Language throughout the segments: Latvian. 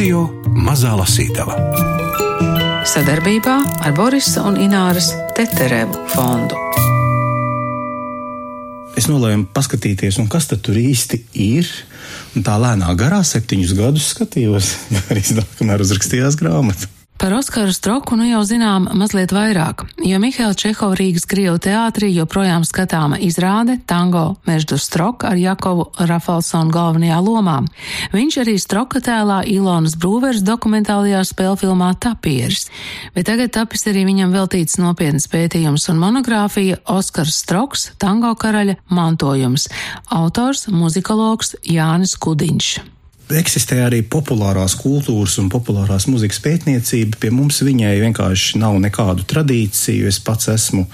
Radio Mazā Lasītava sadarbībā ar Borisa un Ināras Teterevu fondu. Es nolēmu paskatīties, kas tur īsti ir. Un tā lēnā garā septiņus gadus skatījos, arī kamēr uzrakstījās grāmatu. Par Oskaru Stroku nu jau zinām mazliet vairāk, jo Mihaila Čehova Rīgas Krievu teātrī joprojām skatāma izrāde tango Meždu Strok ar Jakovu Rafalsonu galvenajā lomā. Viņš arī Stroka tēlā Ilonas Brūvers dokumentālajā spēlfilmā Tapieris, bet tagad tapis arī viņam veltīts nopietnas pētījums un monogrāfija Oskars Stroks tango karaļa mantojums, autors muzikologs Jānis Kudiņš eksistē arī populārās kultūras un populārās muzikas pētniecība. Pie mums viņai vienkārši nav nekādu tradīciju. Es pats esmu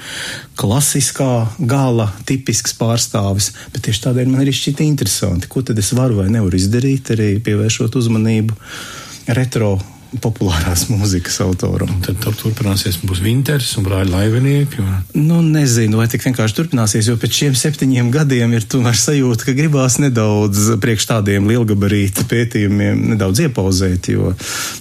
klasiskā gala tipisks pārstāvis, bet tieši tādēļ man arī šķita interesanti, ko tad es varu vai nevaru izdarīt, arī pievēršot uzmanību retro populārās mūzikas autoram. Tad turpināsies, būs Winters un brāļa laivinieki. Un... Nu, nezinu, vai tik vienkārši turpināsies, jo pēc šiem septiņiem gadiem ir tomēr sajūta, ka gribās nedaudz priekš tādiem lielgabarīta pētījumiem nedaudz iepauzēt, jo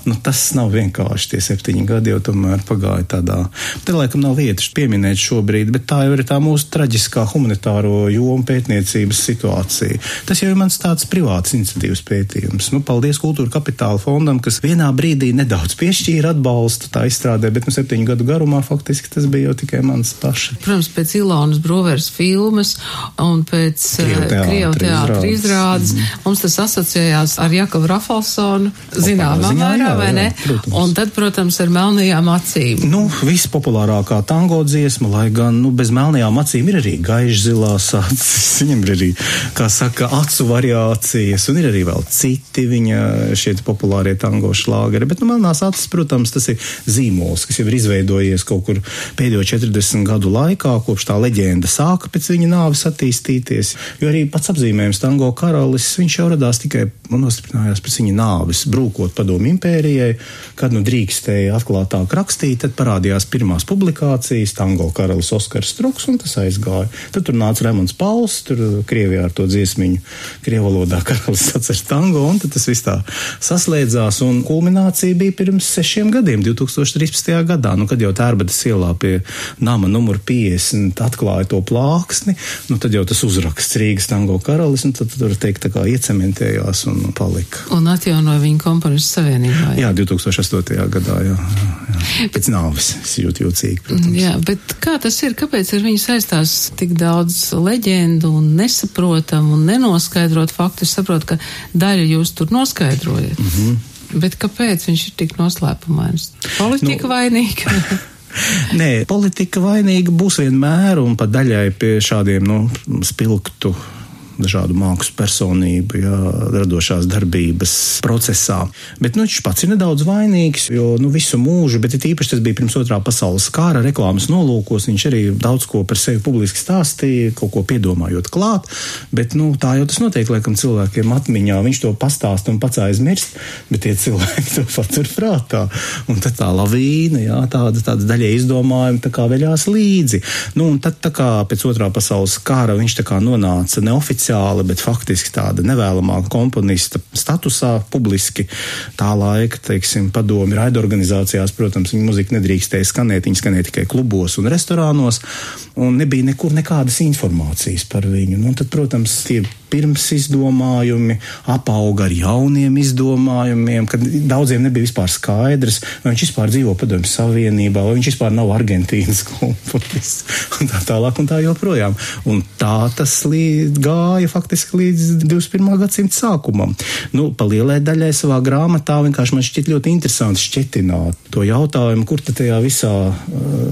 nu, tas nav vienkārši tie septiņi gadi jau tomēr pagāja tādā. Te laikam nav vietas pieminēt šobrīd, bet tā jau ir tā mūsu traģiskā humanitāro jomu pētniecības situācija. Tas jau ir mans tāds privāts iniciatīvas pētījums. Nu, paldies Kultūra Kapitāla fondam, kas vienā brīdī brīdī nedaudz piešķīra atbalstu tā izstrādē, bet nu septiņu gadu garumā faktiski tas bija jau tikai mans paši. Protams, pēc Ilonas Broveras filmas un pēc Krievu teātra izrādes, mm. mums tas asociējās ar Jakovu Rafalsonu, zināmā mērā, vai ne? Protams. Un tad, protams, ar melnajām acīm. Nu, vispopulārākā tango dziesma, lai gan, nu, bez melnajām acīm ir arī gaiši zilās acis, viņam ir arī, kā saka, acu variācijas, un ir arī vēl citi viņa šie populārie tango šlāgeri, bet nu, melnās acis, protams, tas ir zīmols, kas jau ir izveidojies kaut kur pēdējo 40 gadu laikā, kopš tā leģenda sāka pēc viņa nāves attīstīties. Jo arī pats apzīmējums tango karalis, viņš jau radās tikai un nostiprinājās pēc viņa nāves, brūkot padomu impērijai, kad nu drīkstēja atklātāk rakstīt, tad parādījās pirmās publikācijas, tango karalis Oskars Struks, un tas aizgāja. Tad tur nāca Remons Pauls, tur Krievijā ar to dziesmiņu, Krievalodā karalis atcer tango, un tad tas viss tā saslēdzās, un kulminācija akcija bija pirms sešiem gadiem, 2013. gadā, nu, kad jau Tērbatas ielā pie nama numur 50 atklāja to plāksni, nu, tad jau tas uzraksts Rīgas tango karalis, un tad tur teikt tā kā iecementējās un palika. Un atjaunoja viņu komponistu savienībā. Jā, jā 2008. gadā, jā. jā, jā. Pēc nāves es jūtu jūtīgi, protams. Jā, bet kā tas ir, kāpēc ar viņu saistās tik daudz leģendu un nesaprotam un nenoskaidrot faktu? Es saprotu, ka daļu jūs tur noskaidrojat. Mm -hmm. Bet kāpēc viņš ir tik noslēpumains? Politika nu, vainīga. Nē, politika vainīga būs vienmēr un pa daļai pie šādiem nu, spilgtu dažādu mākslas personību, jā, radošās darbības procesā. Bet nu, viņš pats ir nedaudz vainīgs, jo nu, visu mūžu, bet īpaši tas bija pirms otrā pasaules kara reklāmas nolūkos, viņš arī daudz ko par sevi publiski stāstīja, kaut ko piedomājot klāt, bet nu, tā jau tas notiek, laikam, cilvēkiem atmiņā. Viņš to pastāst un pats aizmirst, bet tie cilvēki to patur prātā. Un tad tā lavīna, jā, tāda, tāda daļai izdomājuma tā kā veļās līdzi. Nu, un tad tā kā pēc otrā pasaules kara viņš tā kā nonāca neoficiāli neoficiāli, bet faktiski tāda nevēlamā komponista statusā, publiski tā laika, teiksim, padomi raidorganizācijās, protams, viņa muzika nedrīkstēja skanēt, viņa skanēja tikai klubos un restorānos, un nebija nekur nekādas informācijas par viņu. Nu, tad, protams, tie pirms izdomājumi apauga ar jauniem izdomājumiem, kad daudziem nebija vispār skaidrs, vai viņš vispār dzīvo padomju savienībā, vai viņš vispār nav Argentīnas komponists, un tā tālāk un tā joprojām. Un tā tas līdz, gāja faktiski līdz 21. gadsimta sākumam. Nu, pa lielai daļai savā grāmatā vienkārši man šķiet ļoti interesanti šķetināt to jautājumu, kur tad tajā visā uh,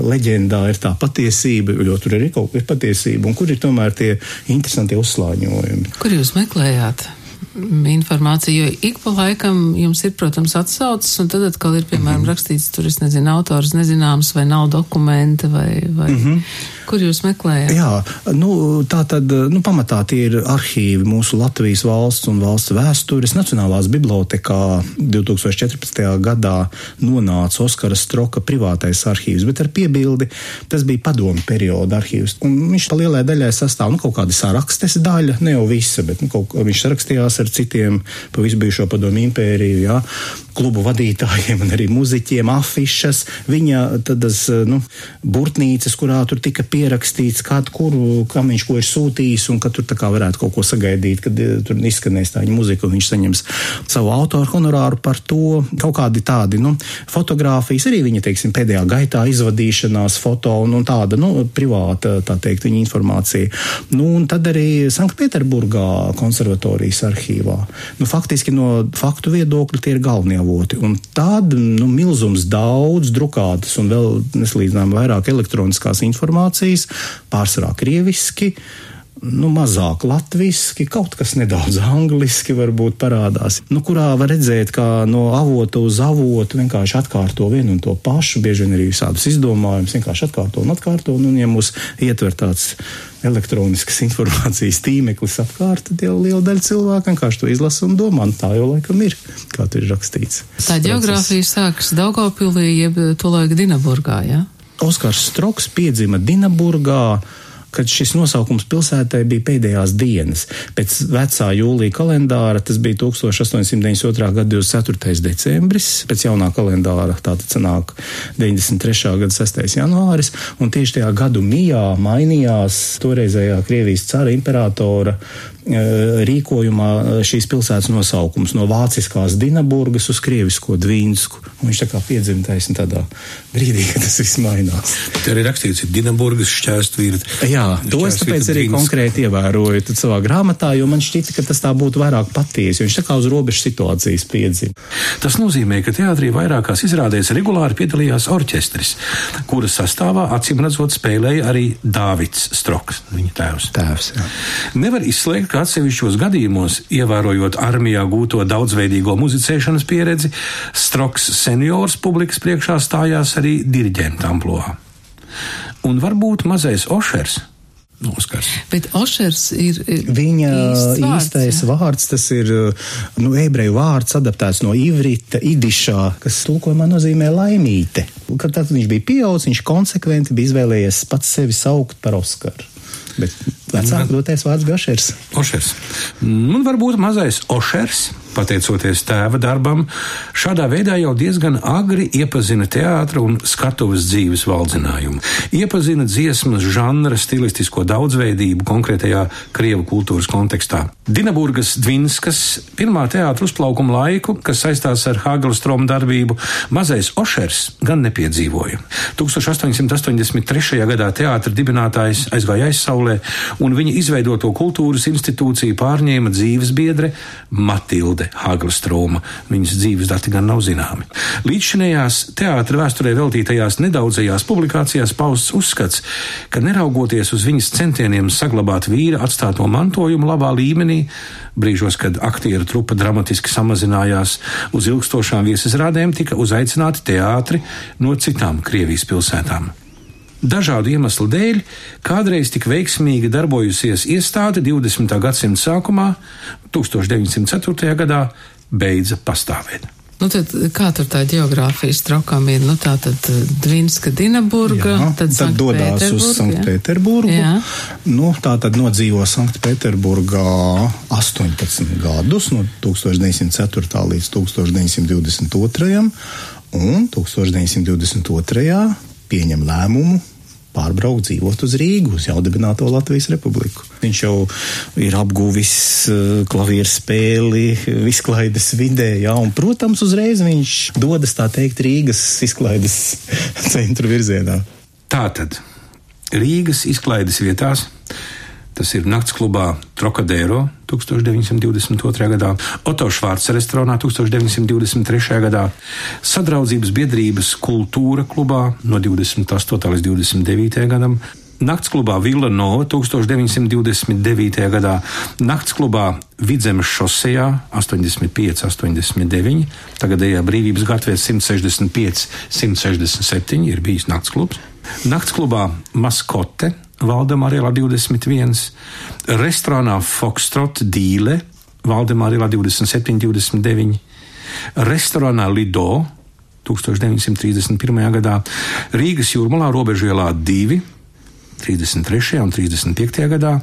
leģendā ir tā patiesība, jo tur ir kas patiesība, un kur ir tomēr tie interesantie uzslāņojumi. Kur jūs meklējāt? informāciju, jo ik pa laikam jums ir, protams, atsaucas, un tad atkal ir, piemēram, mm -hmm. rakstīts, tur, es nezinu, autors nezināms, vai nav dokumenta, vai. vai... Mm -hmm. Kur jūs meklējat? Jā, nu, tā tad, nu, pamatā tie ir arhīvi mūsu Latvijas valsts un valsts vēstures. Nacionālās bibliotekā 2014. gadā nonāca Oskara Stroka privātais arhīvs, bet ar piebildi tas bija padomu perioda arhīvs. Un viņš pa lielai daļai sastāv, nu, kaut kāda sarakstes daļa, ne jau visa, bet, nu, kaut, viņš sarakstījās ar citiem pa visu bijušo padomu impēriju, jā, klubu vadītājiem un arī muziķiem, afišas, viņa tādas, nu, burtnīcas, kurā tur tika pierakstīts, kādu, kuru, kam viņš ko ir sūtījis, un ka tur tā kā varētu kaut ko sagaidīt, kad eh, tur izskanēs tā viņa muzika, un viņš saņems savu autoru honorāru par to. Kaut kādi tādi, nu, fotografijas arī viņa, teiksim, pēdējā gaitā izvadīšanās foto un, un tāda, nu, privāta, tā teikt, viņa informācija. Nu, un tad arī Sanktpēterburgā konservatorijas arhīvā. Nu, faktiski no faktu viedokļa tie ir galvenie avoti. Un tāda, nu, milzums daudz drukātas un vēl neslīdzinām vairāk elektroniskās informācijas pārsvarā krieviski. Nu, mazāk latviešu, kaut kas nedaudz angliski varbūt parādās, nu, kurā var redzēt, kā no avota uz avotu vienkārši atkārto vienu un to pašu, bieži vien arī visādus izdomājumus, vienkārši atkārto un atkārto. Un, ja mūs ietver tāds elektroniskas informācijas tīmeklis apkārt, tad jau liela daļa cilvēku vienkārši to izlasa un domā, nu, tā jau laikam ir, kā tur ir rakstīts. Tā geogrāfija sākas Daugavpilī, jeb tolaik Dinaburgā, jā? Ja? Oskars Stroks piedzima Dinaburgā kad šis nosaukums pilsētai bija pēdējās dienas. Pēc vecā jūlija kalendāra tas bija 1892. gada 24. decembris, pēc jaunā kalendāra tātad sanāk 93. gada 6. janvāris, un tieši tajā gadu mijā mainījās toreizējā Krievijas cara imperatora Eh, rīkojumā eh, šīs pilsētas nosaukums no vāciskās Dinaburgas uz krievisko Dvīnsku. Viņš tā kā piedzimtais tādā brīdī, kad tas viss mainās. Te arī rakstīts, ir Dinaburgas šķērstvīrt. Jā, to es tāpēc arī Dvīnsku. konkrēti ievēroju savā grāmatā, jo man šķita, ka tas tā būtu vairāk patiesi, jo viņš tā kā uz robežas situācijas piedzima. Tas nozīmē, ka teātrī vairākās izrādēs regulāri piedalījās orķestris, kuras sastāvā acīm redzot spēlēja arī Dāvids Stroks, viņa tēvs. Tēvs, jā. Nevar izslēgt, ka atsevišķos gadījumos, ievērojot armijā gūto daudzveidīgo muzicēšanas pieredzi, Stroks seniors publikas priekšā stājās arī diriģenta amplitūdā. Un varbūt mazais Ošers Oskars. Bet Ošers ir. Viņa īsts vārds, īstais jā. vārds, tas ir nu, ebreju vārds, adaptēts no ivrita, idišā, kas tulkojumā nozīmē laimīte. Kad tad viņš bija pieaudzis, viņš konsekventi bija izvēlējies pats sevi saukt par Oskaru. Bet vecāk dotais vārds Gašers. Ošers. Un varbūt mazais Ošers pateicoties tēva darbam, šādā veidā jau diezgan agri iepazina teātra un skatuves dzīves valdzinājumu. Iepazina dziesmas žanra stilistisko daudzveidību konkrētajā krievu kultūras kontekstā. Dinaburgas Dvinskas pirmā teātra uzplaukuma laiku, kas saistās ar Hāgelstromu darbību, mazais Ošers gan nepiedzīvoja. 1883. gadā teātra dibinātājs aizgāja aizsaulē, un viņa izveidoto kultūras institūciju pārņēma dzīves biedre Matilde Hilde Hagelstroma. Viņas dzīves dati gan nav zināmi. Līdzšinējās teātra vēsturē veltītajās nedaudzajās publikācijās pausts uzskats, ka neraugoties uz viņas centieniem saglabāt vīra atstāto mantojumu labā līmenī, brīžos, kad aktieru trupa dramatiski samazinājās uz ilgstošām viesizrādēm, tika uzaicināti teātri no citām Krievijas pilsētām. Dažādu iemeslu dēļ kādreiz tik veiksmīgi darbojusies iestāde 20. gadsimta sākumā, 1904. gadā, beidza pastāvēt. Nu tad, kā tur tā geogrāfija strokām ir? Nu, tā tad eh, Dvinska, Dinaburga, jā, tad, tad dodās uz Sanktpēterburgu. Nu, tā tad nodzīvo Sanktpēterburgā 18 gadus, no 1904. līdz 1922. un 1922. pieņem lēmumu pārbraukt, dzīvot uz Rīgu, uz jaudibināto Latvijas republiku. Viņš jau ir apguvis uh, klavieru spēli izklaides vidē, jā, un, protams, uzreiz viņš dodas, tā teikt, Rīgas izklaides centru virzienā. Tātad Rīgas izklaides vietās Tas ir nakts klubā Trocadero 1922. gadā, Oto Švārca restorānā 1923. gadā, Sadraudzības biedrības kultūra klubā no 28. līdz 29. gadam, Nakts klubā Villa Nova 1929. gadā, Nakts klubā Vidzemes šosejā 85, 89, tagadējā brīvības gatavē 165, 167 ir bijis nakts klubs. Naktsklubā Maskote Valdemāra ielā 21, restorānā Foxtrot Dīle Valdemāra ielā 27, 29, restorānā Lido 1931. gadā, Rīgas jūrmalā robežu ielā 2, 33. un 35. gadā,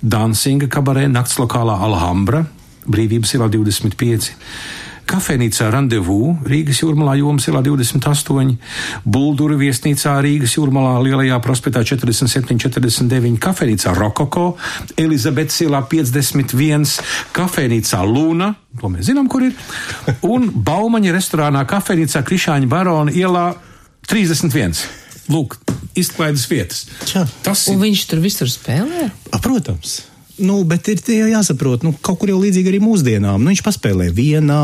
Dansinga kabarē naktslokālā Alhambra, Brīvības ielā 25. Kafejnīcā Randevu Rīgas jūrmalā Jomas ielā 28, Buldura viesnīcā Rīgas jūrmalā Lielajā prospektā 47, 49, kafejnīcā Rokoko, Elizabetes ielā 51, kafejnīcā Luna, to mēs zinām, kur ir, un Baumaņa restorānā kafejnīcā Krišāņa Barona ielā 31. Lūk, izklaides vietas. Čā. Tas Un ir viņš tur visur spēlē? A, protams. Nu, bet ir tie jāsaprot, nu, kaut kur jau līdzīgi arī mūsdienām. Nu, viņš paspēlē vienā,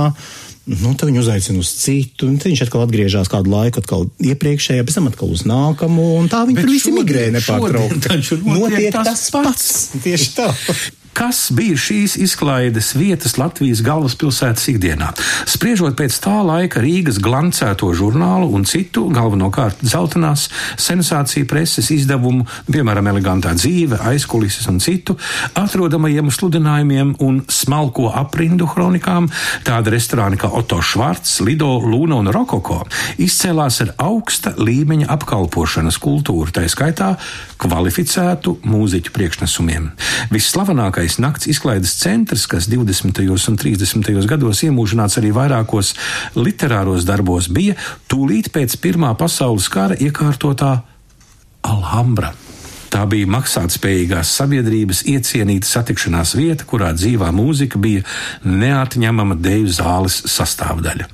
nu, tad viņu uzaicina uz citu, un viņš atkal atgriežas kādu laiku, atkal iepriekšējā, pēc tam atkal uz nākamo, un tā viņi tur visi migrē nepārtraukti. notiek tas pats. Tieši tā. Kas bija šīs izklaides vietas Latvijas galvaspilsētas ikdienā? Spriežot pēc tā laika Rīgas glancēto žurnālu un citu, galvenokārt zeltainās sensāciju preses izdevumu, piemēram, elegantā dzīve, aizkulises un citu, atrodamajiem sludinājumiem un smalko aprindu kronikām, tāda restorāni kā Otto Švarts, Lido, Luna un Rokoko izcēlās ar augsta līmeņa apkalpošanas kultūru, tā skaitā kvalificētu mūziķu priekšnesumiem. Visslavenākais nakts izklaides centrs, kas 20. un 30. gados iemūžināts arī vairākos literāros darbos, bija tūlīt pēc Pirmā pasaules kara iekārtotā Alhambra. Tā bija maksātspējīgās sabiedrības iecienīta satikšanās vieta, kurā dzīvā mūzika bija neatņemama deju zāles sastāvdaļa.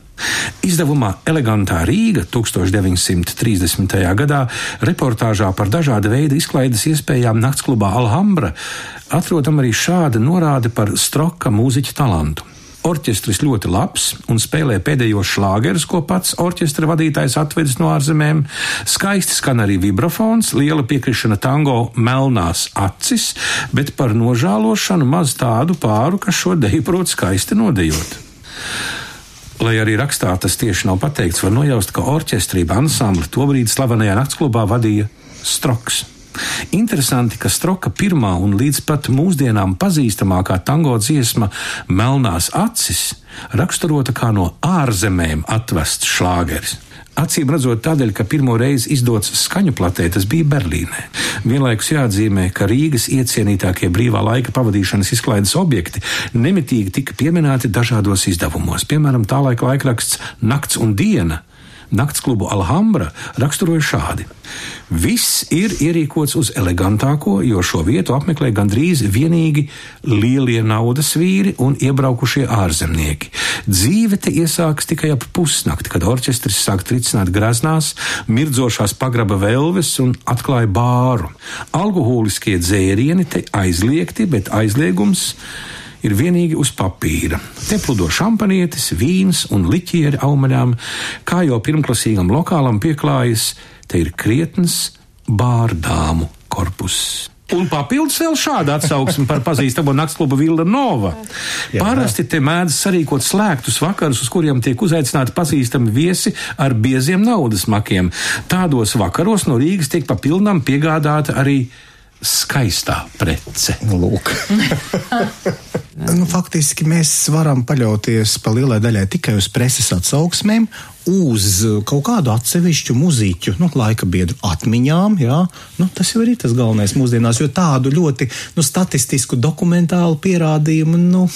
Izdevumā Elegantā Rīga 1930. gadā reportāžā par dažāda veida izklaides iespējām naktsklubā Alhambra atrodam arī šāda norāde par Stroka mūziķa talantu. Orķestris ļoti labs un spēlē pēdējos šlāgerus, ko pats orķestra vadītājs atvedis no ārzemēm. Skaisti skan arī vibrafons, liela piekrišana tango melnās acis, bet par nožēlošanu maz tādu pāru, kas šo deju prot skaisti nodejot. Lai arī rakstā tas tieši nav pateikts, var nojaust, ka orķestrība ansambli tobrīd slavenajā naktsklubā vadīja Stroks. Interesanti, ka Stroka pirmā un līdz pat mūsdienām pazīstamākā tango dziesma Melnās acis raksturota kā no ārzemēm atvests šlāgeris. Acīm redzot, tādēļ, ka pirmo reizi izdots skaņu platē, tas bija Berlīnē. Vienlaikus jāatzīmē, ka Rīgas iecienītākie brīvā laika pavadīšanas izklaides objekti nemitīgi tika pieminēti dažādos izdevumos. Piemēram, tā laika laikraksts Nakts un Diena Naktsklubu Alhambra raksturoja šādi: Viss ir ierīkots uz elegantāko, jo šo vietu apmeklē gandrīz vienīgi lielie naudas vīri un iebraukušie ārzemnieki. Dzīve te iesākas tikai ap pusnakti, kad orķestris sāk tricināt graznās, mirdzošās pagraba velves un atklāja bāru. Alkoholiskie dzērieni te aizliegti, bet aizliegums ir vienīgi uz papīra. Te pludo šampanietis, vīns un liķieri aumaļām, kā jau pirmklasīgam lokālam pieklājas, te ir krietns bārdāmu korpus. Un papildus vēl šāda atsauksme par pazīstamo naktsklubu Villa Nova. Jā. Parasti te mēdz sarīkot slēgtus vakarus, uz kuriem tiek uzaicināti pazīstami viesi ar bieziem naudas makiem. Tādos vakaros no Rīgas tiek papildinām piegādāta arī skaistā prece. Lūk. nu, faktiski mēs varam paļauties pa lielai daļai tikai uz preses atsauksmēm, uz kaut kādu atsevišķu muziķu, nu, laika biedru atmiņām. Jā. Nu, tas jau ir tas galvenais mūsdienās, jo tādu ļoti nu, statistisku, dokumentālu pierādījumu. Nu,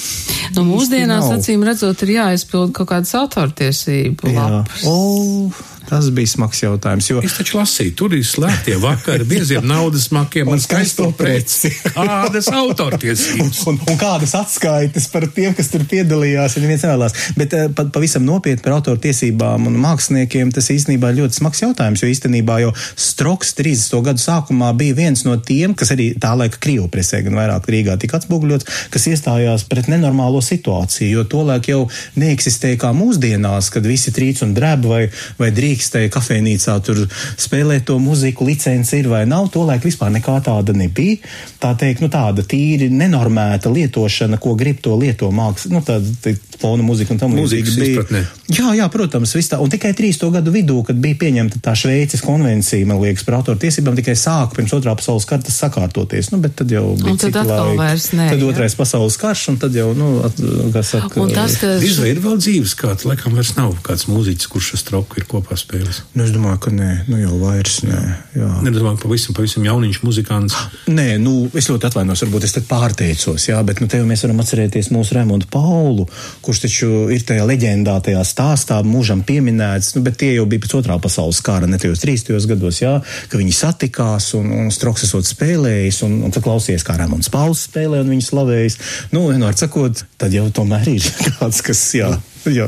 Nu, mūsdienās, acīm redzot, ir jāizpild kaut kādas autortiesību Jā. lapas. O, tas bija smags jautājums. Jo, Es taču lasīju, tur ir slēgtie vakari, bieziem naudas makiem Un un skaisto preci. Kādas un, autortiesības? un, un kādas atskaites par tiem, kas tur piedalījās, ja neviens nevēlas. Bet eh, pat pavisam nopietni par autortiesībām un māksliniekiem tas īstenībā ir ļoti smags jautājums, jo īstenībā jau Stroks 30. gadu sākumā bija viens no tiem, kas arī tā laika Krievu presē, gan vairāk Rīgā tika atspoguļots, kas iestājās pret nenormālo situāciju, jo tolaik jau neeksistēja kā mūsdienās, kad visi trīc un drēb vai, vai drīkstēja kafejnīcā tur spēlēt to muziku, licence ir vai nav, tolaik vispār nekā tāda nebija. Tā teikt, nu tāda tīri nenormēta lietošana, ko grib to lieto māksla, nu tāda fona mūzika un tam līdzīgi bija. Jā, jā, protams, viss tā. Un tikai trīs to gadu vidū, kad bija pieņemta tā Šveices konvencija, man liekas, par autoru tiesībām, tikai sāka pirms otrā pasaules kara tas sakārtoties. Nu, bet tad jau bija. Un tad atkal laika. vairs ne. Tad otrais jā. pasaules karš, un tad jau, nu, at, kas saka. Un tas, ka. Š... Ir vēl dzīves kāds, laikam vairs nav kāds mūziķis, kurš ar stroku ir kopā spēlējis. Nu, es domāju, ka nē, nu jau vairs nē. Jā. Nedomāju, pavisam, pavisam jauniņš muzikants. Nē, nu, es ļoti atvainos, varbūt es te pārteicos, jā, bet, nu, te jau mēs varam atcerēties mūsu Raimondu Paulu, kurš taču ir tajā leģendā, tajā stāstā mūžam pieminēts, nu, bet tie jau bija pēc otrā pasaules kara, ne tajos 30. gados, jā, ka viņi satikās un, un Stroks esot spēlējis, un, un tad klausies, kā Rēmons Pauls spēlē un viņu slavējis. Nu, vienmēr sakot, tad jau tomēr ir kāds, kas, jā. Jā,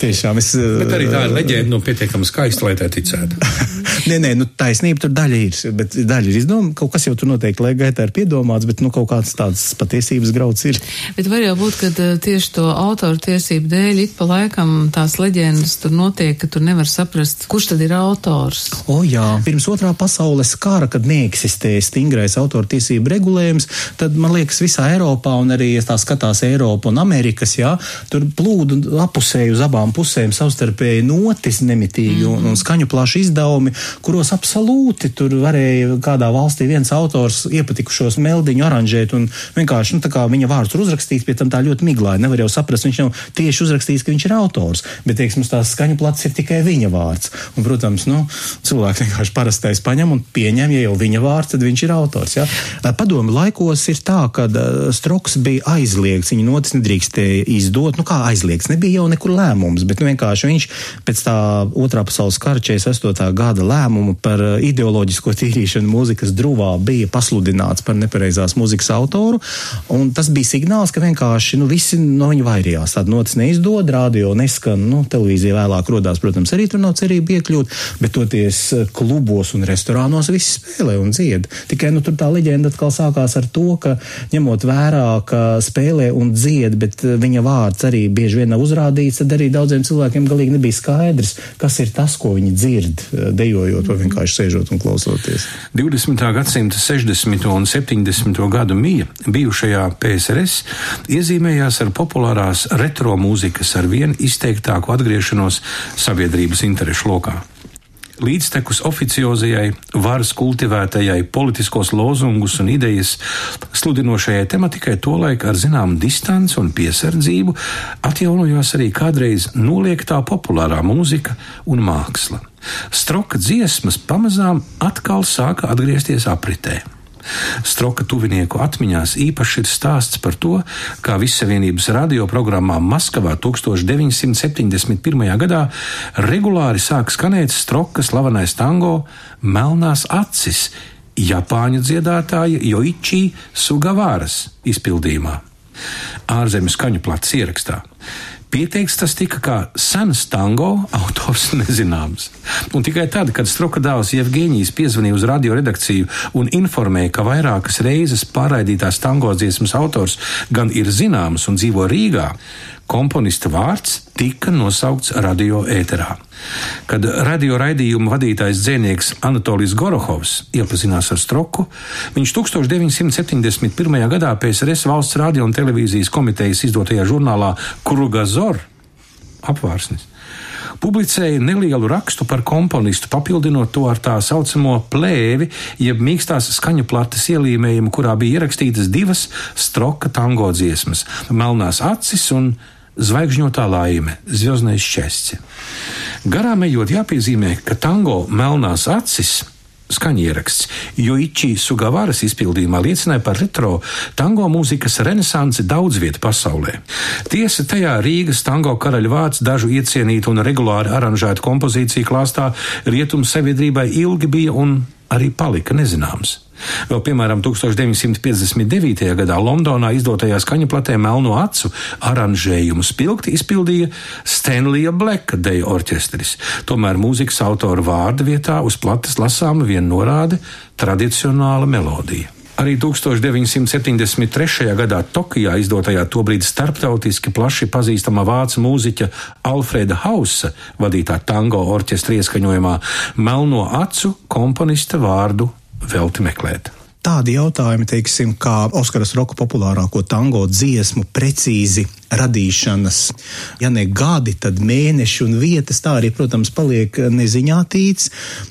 tiešām es. Bet arī tā ir leģenda, nu, pietiekami skaista, lai tā ticētu. nē, nē, nu, taisnība tur daļa ir, daļa ir izdoma, kaut kas jau tur noteikti laika gaitā ir piedomāts, bet, nu, kaut kāds tāds patiesības grauds ir. Bet var jau būt, ka tieši to autoru tiesību dēļ ik pa laikam tās leģendas tur notiek, ka tur nevar saprast, kurš tad ir autors. O jā, pirms otrā pasaules kara, kad neeksistēja stingrais autoru tiesību regulējums, tad, man liekas, visā Eiropā un arī, ja tā skatās Eiropa un Amerikas, jā, tur plūdu apusēji uz abām pusēm savstarpēji notis nemitīgi mm. un, un skaņu plaši izdevumi, kuros absolūti tur varēja kādā valstī viens autors iepatikušos meldiņu aranžēt un vienkārši, nu, viņa vārds tur uzrakstīts, pie tam tā ļoti miglāji, nevar jau saprast, viņš nav tieši uzrakstījis, ka viņš ir autors, bet, teiksim, tās skaņu plats ir tikai viņa vārds. Un, protams, nu, cilvēks vienkārši parastais paņem un pieņem, ja jau viņa vārds, tad viņš ir autors. Ja? Padomi laikos ir tā, ka stroks bija aizliegts, viņa notis nedrīkstēja izdot, nu kā aizliegts nebija jau nekur lēmums, bet nu, vienkārši viņš pēc tā otrā pasaules kara 48. gada lēmumu par uh, ideoloģisko tīrīšanu mūzikas druvā bija pasludināts par nepareizās mūzikas autoru, tas bija signāls, ka vienkārši nu, visi no viņa vairījās. Tāda notis neizdod, radio neskan, nu, televīzija vēlāk rodās, protams, arī tur nav cerība iekļūt, bet toties uh, klubos un restorānos visi spēlē un dzied. Tikai nu, tur tā leģenda atkal sākās ar to, ka ņemot vērā, ka spēlē un dzied, bet uh, viņa vārds arī bieži vien nav uzrādīts, tad arī daudziem cilvēkiem galīgi nebija skaidrs, kas ir tas, ko viņi dzird, eh, dejojot vai vienkārši sēžot un klausoties. 20. gadsimta 60. un 70. gadu mija bijušajā PSRS iezīmējās ar populārās retro mūzikas ar vien izteiktāku atgriešanos sabiedrības interešu lokā līdztekus oficiozajai, varas kultivētajai, politiskos lozungus un idejas sludinošajai tematikai, tolaik ar zināmu distanci un piesardzību atjaunojās arī kādreiz noliektā populārā mūzika un māksla. Stroka dziesmas pamazām atkal sāka atgriezties apritē. Stroka tuvinieku atmiņās īpaši ir stāsts par to, kā Vissavienības radioprogrammā Maskavā 1971. gadā regulāri sāk skanēt Stroka slavenais tango Melnās acis Japāņu dziedātāja Joichi Sugavāras izpildījumā. Ārzemju skaņu plats ierakstā. Pieteikts tas tika kā sens tango, autors nezināms. Un tikai tad, kad Strokadāls Jevģīnijas piezvanīja uz radio redakciju un informēja, ka vairākas reizes pārraidītās tango dziesmas autors gan ir zināms un dzīvo Rīgā, komponista vārds tika nosaukts radio ēterā. Kad radio raidījuma vadītājs dzēnieks Anatolijs Gorohovs iepazinās ar Stroku, viņš 1971. gadā PSRS valsts radio un televīzijas komitejas izdotajā žurnālā Kurugazor apvārsnis publicēja nelielu rakstu par komponistu, papildinot to ar tā saucamo plēvi, jeb mīkstās skaņu plates ielīmējumu, kurā bija ierakstītas divas stroka tango dziesmas - Melnās acis un zvaigžņotā laime, zvaigznais šķēsce. Garām ejot, jāpiezīmē, ka tango melnās acis skaņieraksts, jo Ichi Sugavaras izpildījumā liecināja par retro tango mūzikas renesansi daudz vietu pasaulē. Tiesa tajā Rīgas tango karaļa vārds dažu iecienītu un regulāri aranžētu kompozīciju klāstā rietumu sabiedrībai ilgi bija un arī palika nezināms. Vēl, piemēram, 1959. gadā Londonā izdotajā skaņaplatē Melno acu aranžējumu spilgti izpildīja Stanlija Bleka deju orķestris. Tomēr mūzikas autora vārda vietā uz plates lasāma vien norāde tradicionāla melodija. Arī 1973. gadā Tokijā izdotajā tobrīd starptautiski plaši pazīstamā vācu mūziķa Alfreda Hausa vadītā tango orķestra ieskaņojumā Melno acu komponista vārdu velti meklēt. Tādi jautājumi, teiksim, kā Oskaras Roka populārāko tango dziesmu precīzi radīšanas, ja ne gadi, tad mēneši un vietas. Tā arī, protams, paliek neziņā tīts.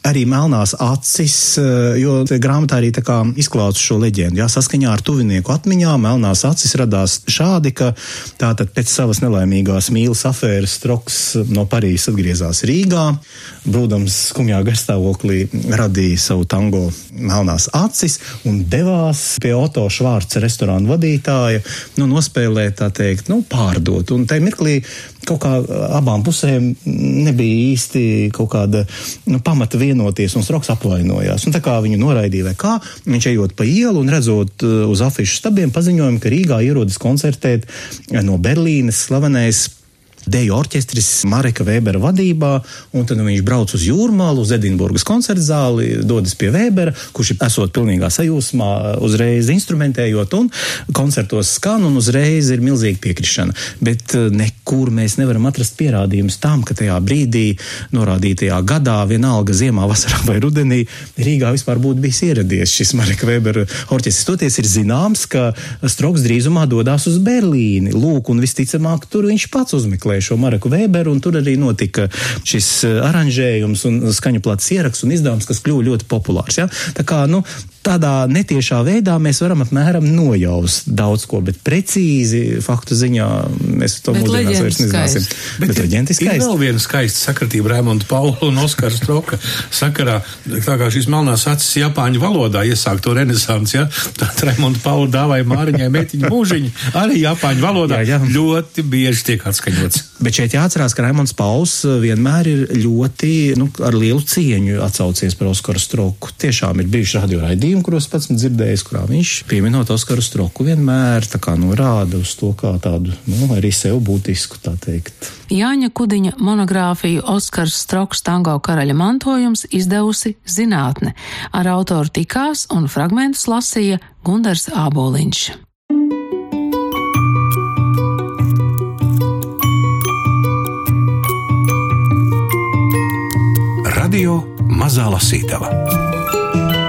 Arī melnās acis, eh, jo grāmatā arī izklāst šo leģendu. Jā, saskaņā ar tuvinieku atmiņām melnās acis radās šādi, ka tātad pēc savas nelaimīgās mīlas afēras Stroks no Parīzes atgriezās Rīgā, brūdams skumjā garstāvoklī radīja savu tango melnās acis un devās pie Oto Švārca restorāna vadītāja, nu, nospēlēt, tā teikt, nu, pārdot. Un tajā mirklī kaut kā abām pusēm nebija īsti kaut kāda nu, pamata vienoties, un Stroks apvainojās. Un tā kā viņu noraidīja, vai kā, viņš ejot pa ielu un redzot uz afišu stabiem paziņojumu, ka Rīgā ierodas koncertēt no Berlīnes slavenais deju orķestris Mareka Vēbera vadībā, tad viņš brauc uz jūrmālu, uz Edinburgas koncertu zāli, dodas pie Vēbera, kurš ir esot pilnīgā sajūsmā, uzreiz instrumentējot, un koncertos skan, un uzreiz ir milzīga piekrišana. Bet eh, nekur mēs nevaram atrast pierādījumus tam, ka tajā brīdī, norādītajā gadā, vienalga ziemā, vasarā vai rudenī, Rīgā vispār būtu bijis ieradies šis Mareka Vēbera orķestris. Toties ir zināms, ka Stroks drīzumā dodas uz Berlīni. Lūk, un visticamāk, tur viņš pats uzmeklē šo Mareku Weberu, un tur arī notika šis eh, aranžējums un skaņu plats ieraksts un izdevums, kas kļuva ļoti populārs. Ja? Tā kā, nu, tādā netiešā veidā mēs varam apmēram nojaust daudz ko, bet precīzi faktu ziņā mēs to mūsdienās vairs nezināsim. Bet, bet leģenda ir skaista. Ir vēl viena skaista sakritība Raimonda Paula un Oskara Stroka sakarā, tā kā šīs melnās acis Japāņu valodā iesāk to renesans, ja? Tad Raimonda Paula dāvāja Māriņai meitiņu mūžiņu arī Japāņu valodā jā, jā. ļoti bieži tiek atskaņots. Bet šeit jāatcerās, ka Raimons Pauls vienmēr ir ļoti, nu, ar lielu cieņu atsaucies par Oskaru Stroku. Tiešām ir bijuši radio raidījumi, kuros pats dzirdējis, kurā viņš pieminot Oskaru Stroku vienmēr norāda uz to kā tādu, nu, arī sev būtisku, tā teikt. Jāņa Kudiņa monogrāfiju Oskars Stroks tango karaļa mantojums izdevusi zinātne. Ar autoru tikās un fragmentus lasīja Gundars Āboliņš. Radio Mazā Lasītava.